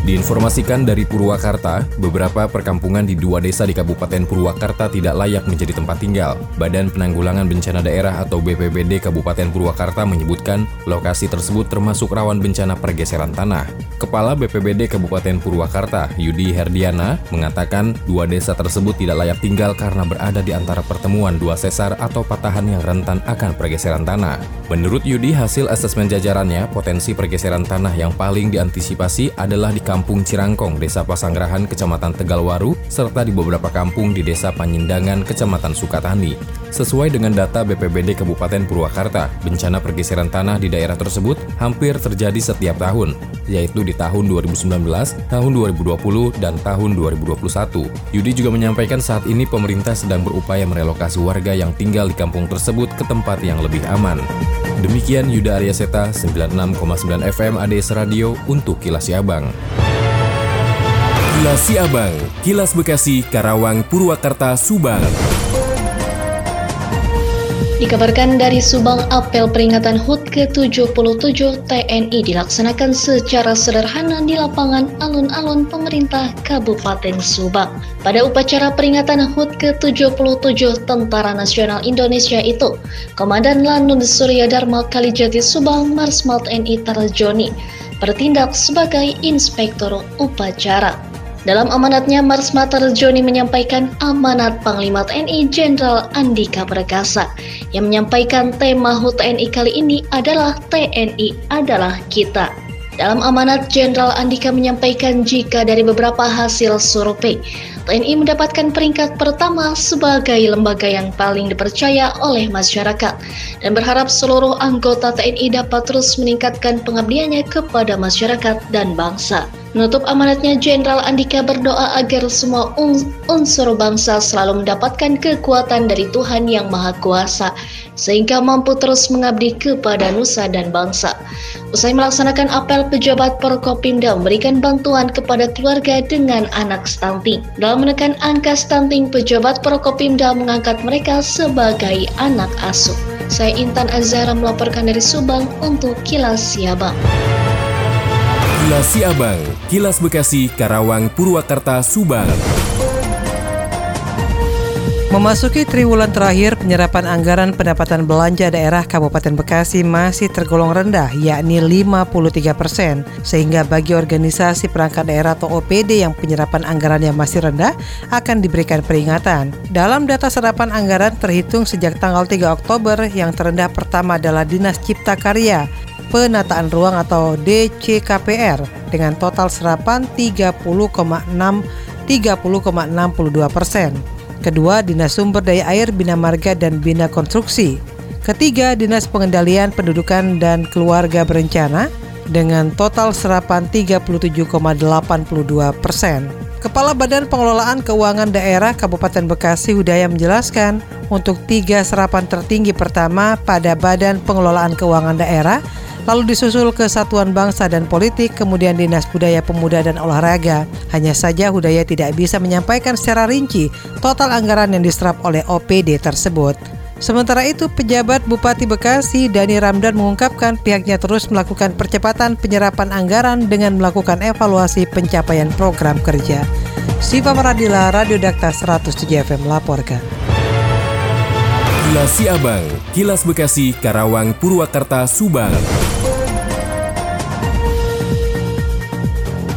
Diinformasikan dari Purwakarta, beberapa perkampungan di dua desa di Kabupaten Purwakarta tidak layak menjadi tempat tinggal. Badan Penanggulangan Bencana Daerah atau BPBD Kabupaten Purwakarta menyebutkan lokasi tersebut termasuk rawan bencana pergeseran tanah. Kepala BPBD Kabupaten Purwakarta, Yudi Herdiana, mengatakan dua desa tersebut tidak layak tinggal karena berada di antara pertemuan dua sesar atau patahan yang rentan akan pergeseran tanah. Menurut Yudi, hasil asesmen jajarannya, potensi pergeseran tanah yang paling diantisipasi adalah di kampung Cirangkong, Desa Pasanggerahan, Kecamatan Tegalwaru, serta di beberapa kampung di Desa Panyindangan, Kecamatan Sukatani. Sesuai dengan data BPBD Kabupaten Purwakarta, bencana pergeseran tanah di daerah tersebut hampir terjadi setiap tahun, yaitu di tahun 2019, tahun 2020, dan tahun 2021. Yudi juga menyampaikan saat ini pemerintah sedang berupaya merelokasi warga yang tinggal di kampung tersebut ke tempat yang lebih aman. Demikian Yuda Arya Seta, 96,9 FM ADS Radio untuk Kilas Siabang. Kilas Siabang, Kilas Bekasi, Karawang, Purwakarta, Subang. Dikabarkan dari Subang, apel peringatan HUT ke-77 TNI dilaksanakan secara sederhana di lapangan alun-alun pemerintah Kabupaten Subang. Pada upacara peringatan HUT ke-77 Tentara Nasional Indonesia itu, Komandan Lanun Surya Dharma Kalijati Subang Marsmal TNI Tarjoni bertindak sebagai inspektur upacara. Dalam amanatnya, Mars Matar Joni menyampaikan amanat Panglima TNI Jenderal Andika Perkasa yang menyampaikan tema HUT TNI kali ini adalah TNI adalah kita. Dalam amanat, Jenderal Andika menyampaikan jika dari beberapa hasil survei, TNI mendapatkan peringkat pertama sebagai lembaga yang paling dipercaya oleh masyarakat dan berharap seluruh anggota TNI dapat terus meningkatkan pengabdiannya kepada masyarakat dan bangsa. Menutup amanatnya, Jenderal Andika berdoa agar semua unsur bangsa selalu mendapatkan kekuatan dari Tuhan Yang Maha Kuasa, sehingga mampu terus mengabdi kepada nusa dan bangsa. Usai melaksanakan apel pejabat Prokopimda memberikan bantuan kepada keluarga dengan anak stunting. Dalam menekan angka stunting, pejabat Prokopimda mengangkat mereka sebagai anak asuh. Saya Intan Azara melaporkan dari Subang untuk Kilas Siabang. Kilas Siabang, Kilas Bekasi, Karawang, Purwakarta, Subang. Memasuki triwulan terakhir, penyerapan anggaran pendapatan belanja daerah Kabupaten Bekasi masih tergolong rendah, yakni 53 persen. Sehingga bagi organisasi perangkat daerah atau OPD yang penyerapan anggarannya masih rendah, akan diberikan peringatan. Dalam data serapan anggaran terhitung sejak tanggal 3 Oktober, yang terendah pertama adalah Dinas Cipta Karya penataan ruang atau DCKPR dengan total serapan 30,6 30,62 persen. Kedua, Dinas Sumber Daya Air, Bina Marga, dan Bina Konstruksi. Ketiga, Dinas Pengendalian Pendudukan dan Keluarga Berencana dengan total serapan 37,82 persen. Kepala Badan Pengelolaan Keuangan Daerah Kabupaten Bekasi Hudaya menjelaskan, untuk tiga serapan tertinggi pertama pada Badan Pengelolaan Keuangan Daerah lalu disusul Kesatuan Bangsa dan Politik, kemudian Dinas Budaya Pemuda dan Olahraga. Hanya saja Hudaya tidak bisa menyampaikan secara rinci total anggaran yang diserap oleh OPD tersebut. Sementara itu, pejabat Bupati Bekasi Dani Ramdan mengungkapkan pihaknya terus melakukan percepatan penyerapan anggaran dengan melakukan evaluasi pencapaian program kerja. Siva Maradila, Radio Dakta 107 FM melaporkan. Kilas Siabang, Kilas Bekasi, Karawang, Purwakarta, Subang.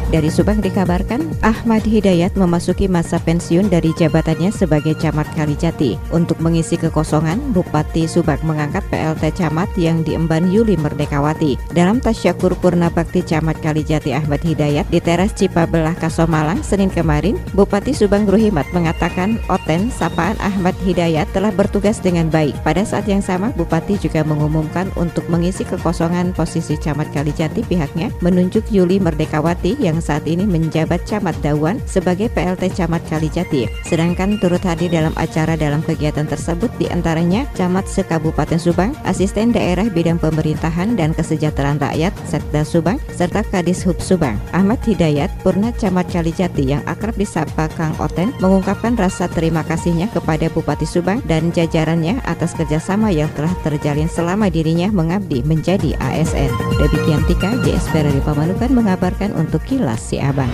Dari Subang dikabarkan, Ahmad Hidayat memasuki masa pensiun dari jabatannya sebagai camat Kalijati. Untuk mengisi kekosongan, Bupati Subang mengangkat PLT camat yang diemban Yuli Merdekawati. Dalam tasyakur Purna Bakti Camat Kalijati Ahmad Hidayat di teras Cipabelah Kasomalang Senin kemarin, Bupati Subang Ruhimat mengatakan Oten sapaan Ahmad Hidayat telah bertugas dengan baik. Pada saat yang sama, Bupati juga mengumumkan untuk mengisi kekosongan posisi camat Kalijati pihaknya menunjuk Yuli Merdekawati yang saat ini menjabat camat Ahmad Dawan sebagai PLT Camat Kalijati. Sedangkan turut hadir dalam acara dalam kegiatan tersebut di antaranya Camat Sekabupaten Subang, Asisten Daerah Bidang Pemerintahan dan Kesejahteraan Rakyat Sekda Subang, serta Kadis Hub Subang. Ahmad Hidayat, Purna Camat Kalijati yang akrab disapa Kang Oten, mengungkapkan rasa terima kasihnya kepada Bupati Subang dan jajarannya atas kerjasama yang telah terjalin selama dirinya mengabdi menjadi ASN. Demikian Tika, JSP Radio Pamanukan mengabarkan untuk Kilas Si Abang.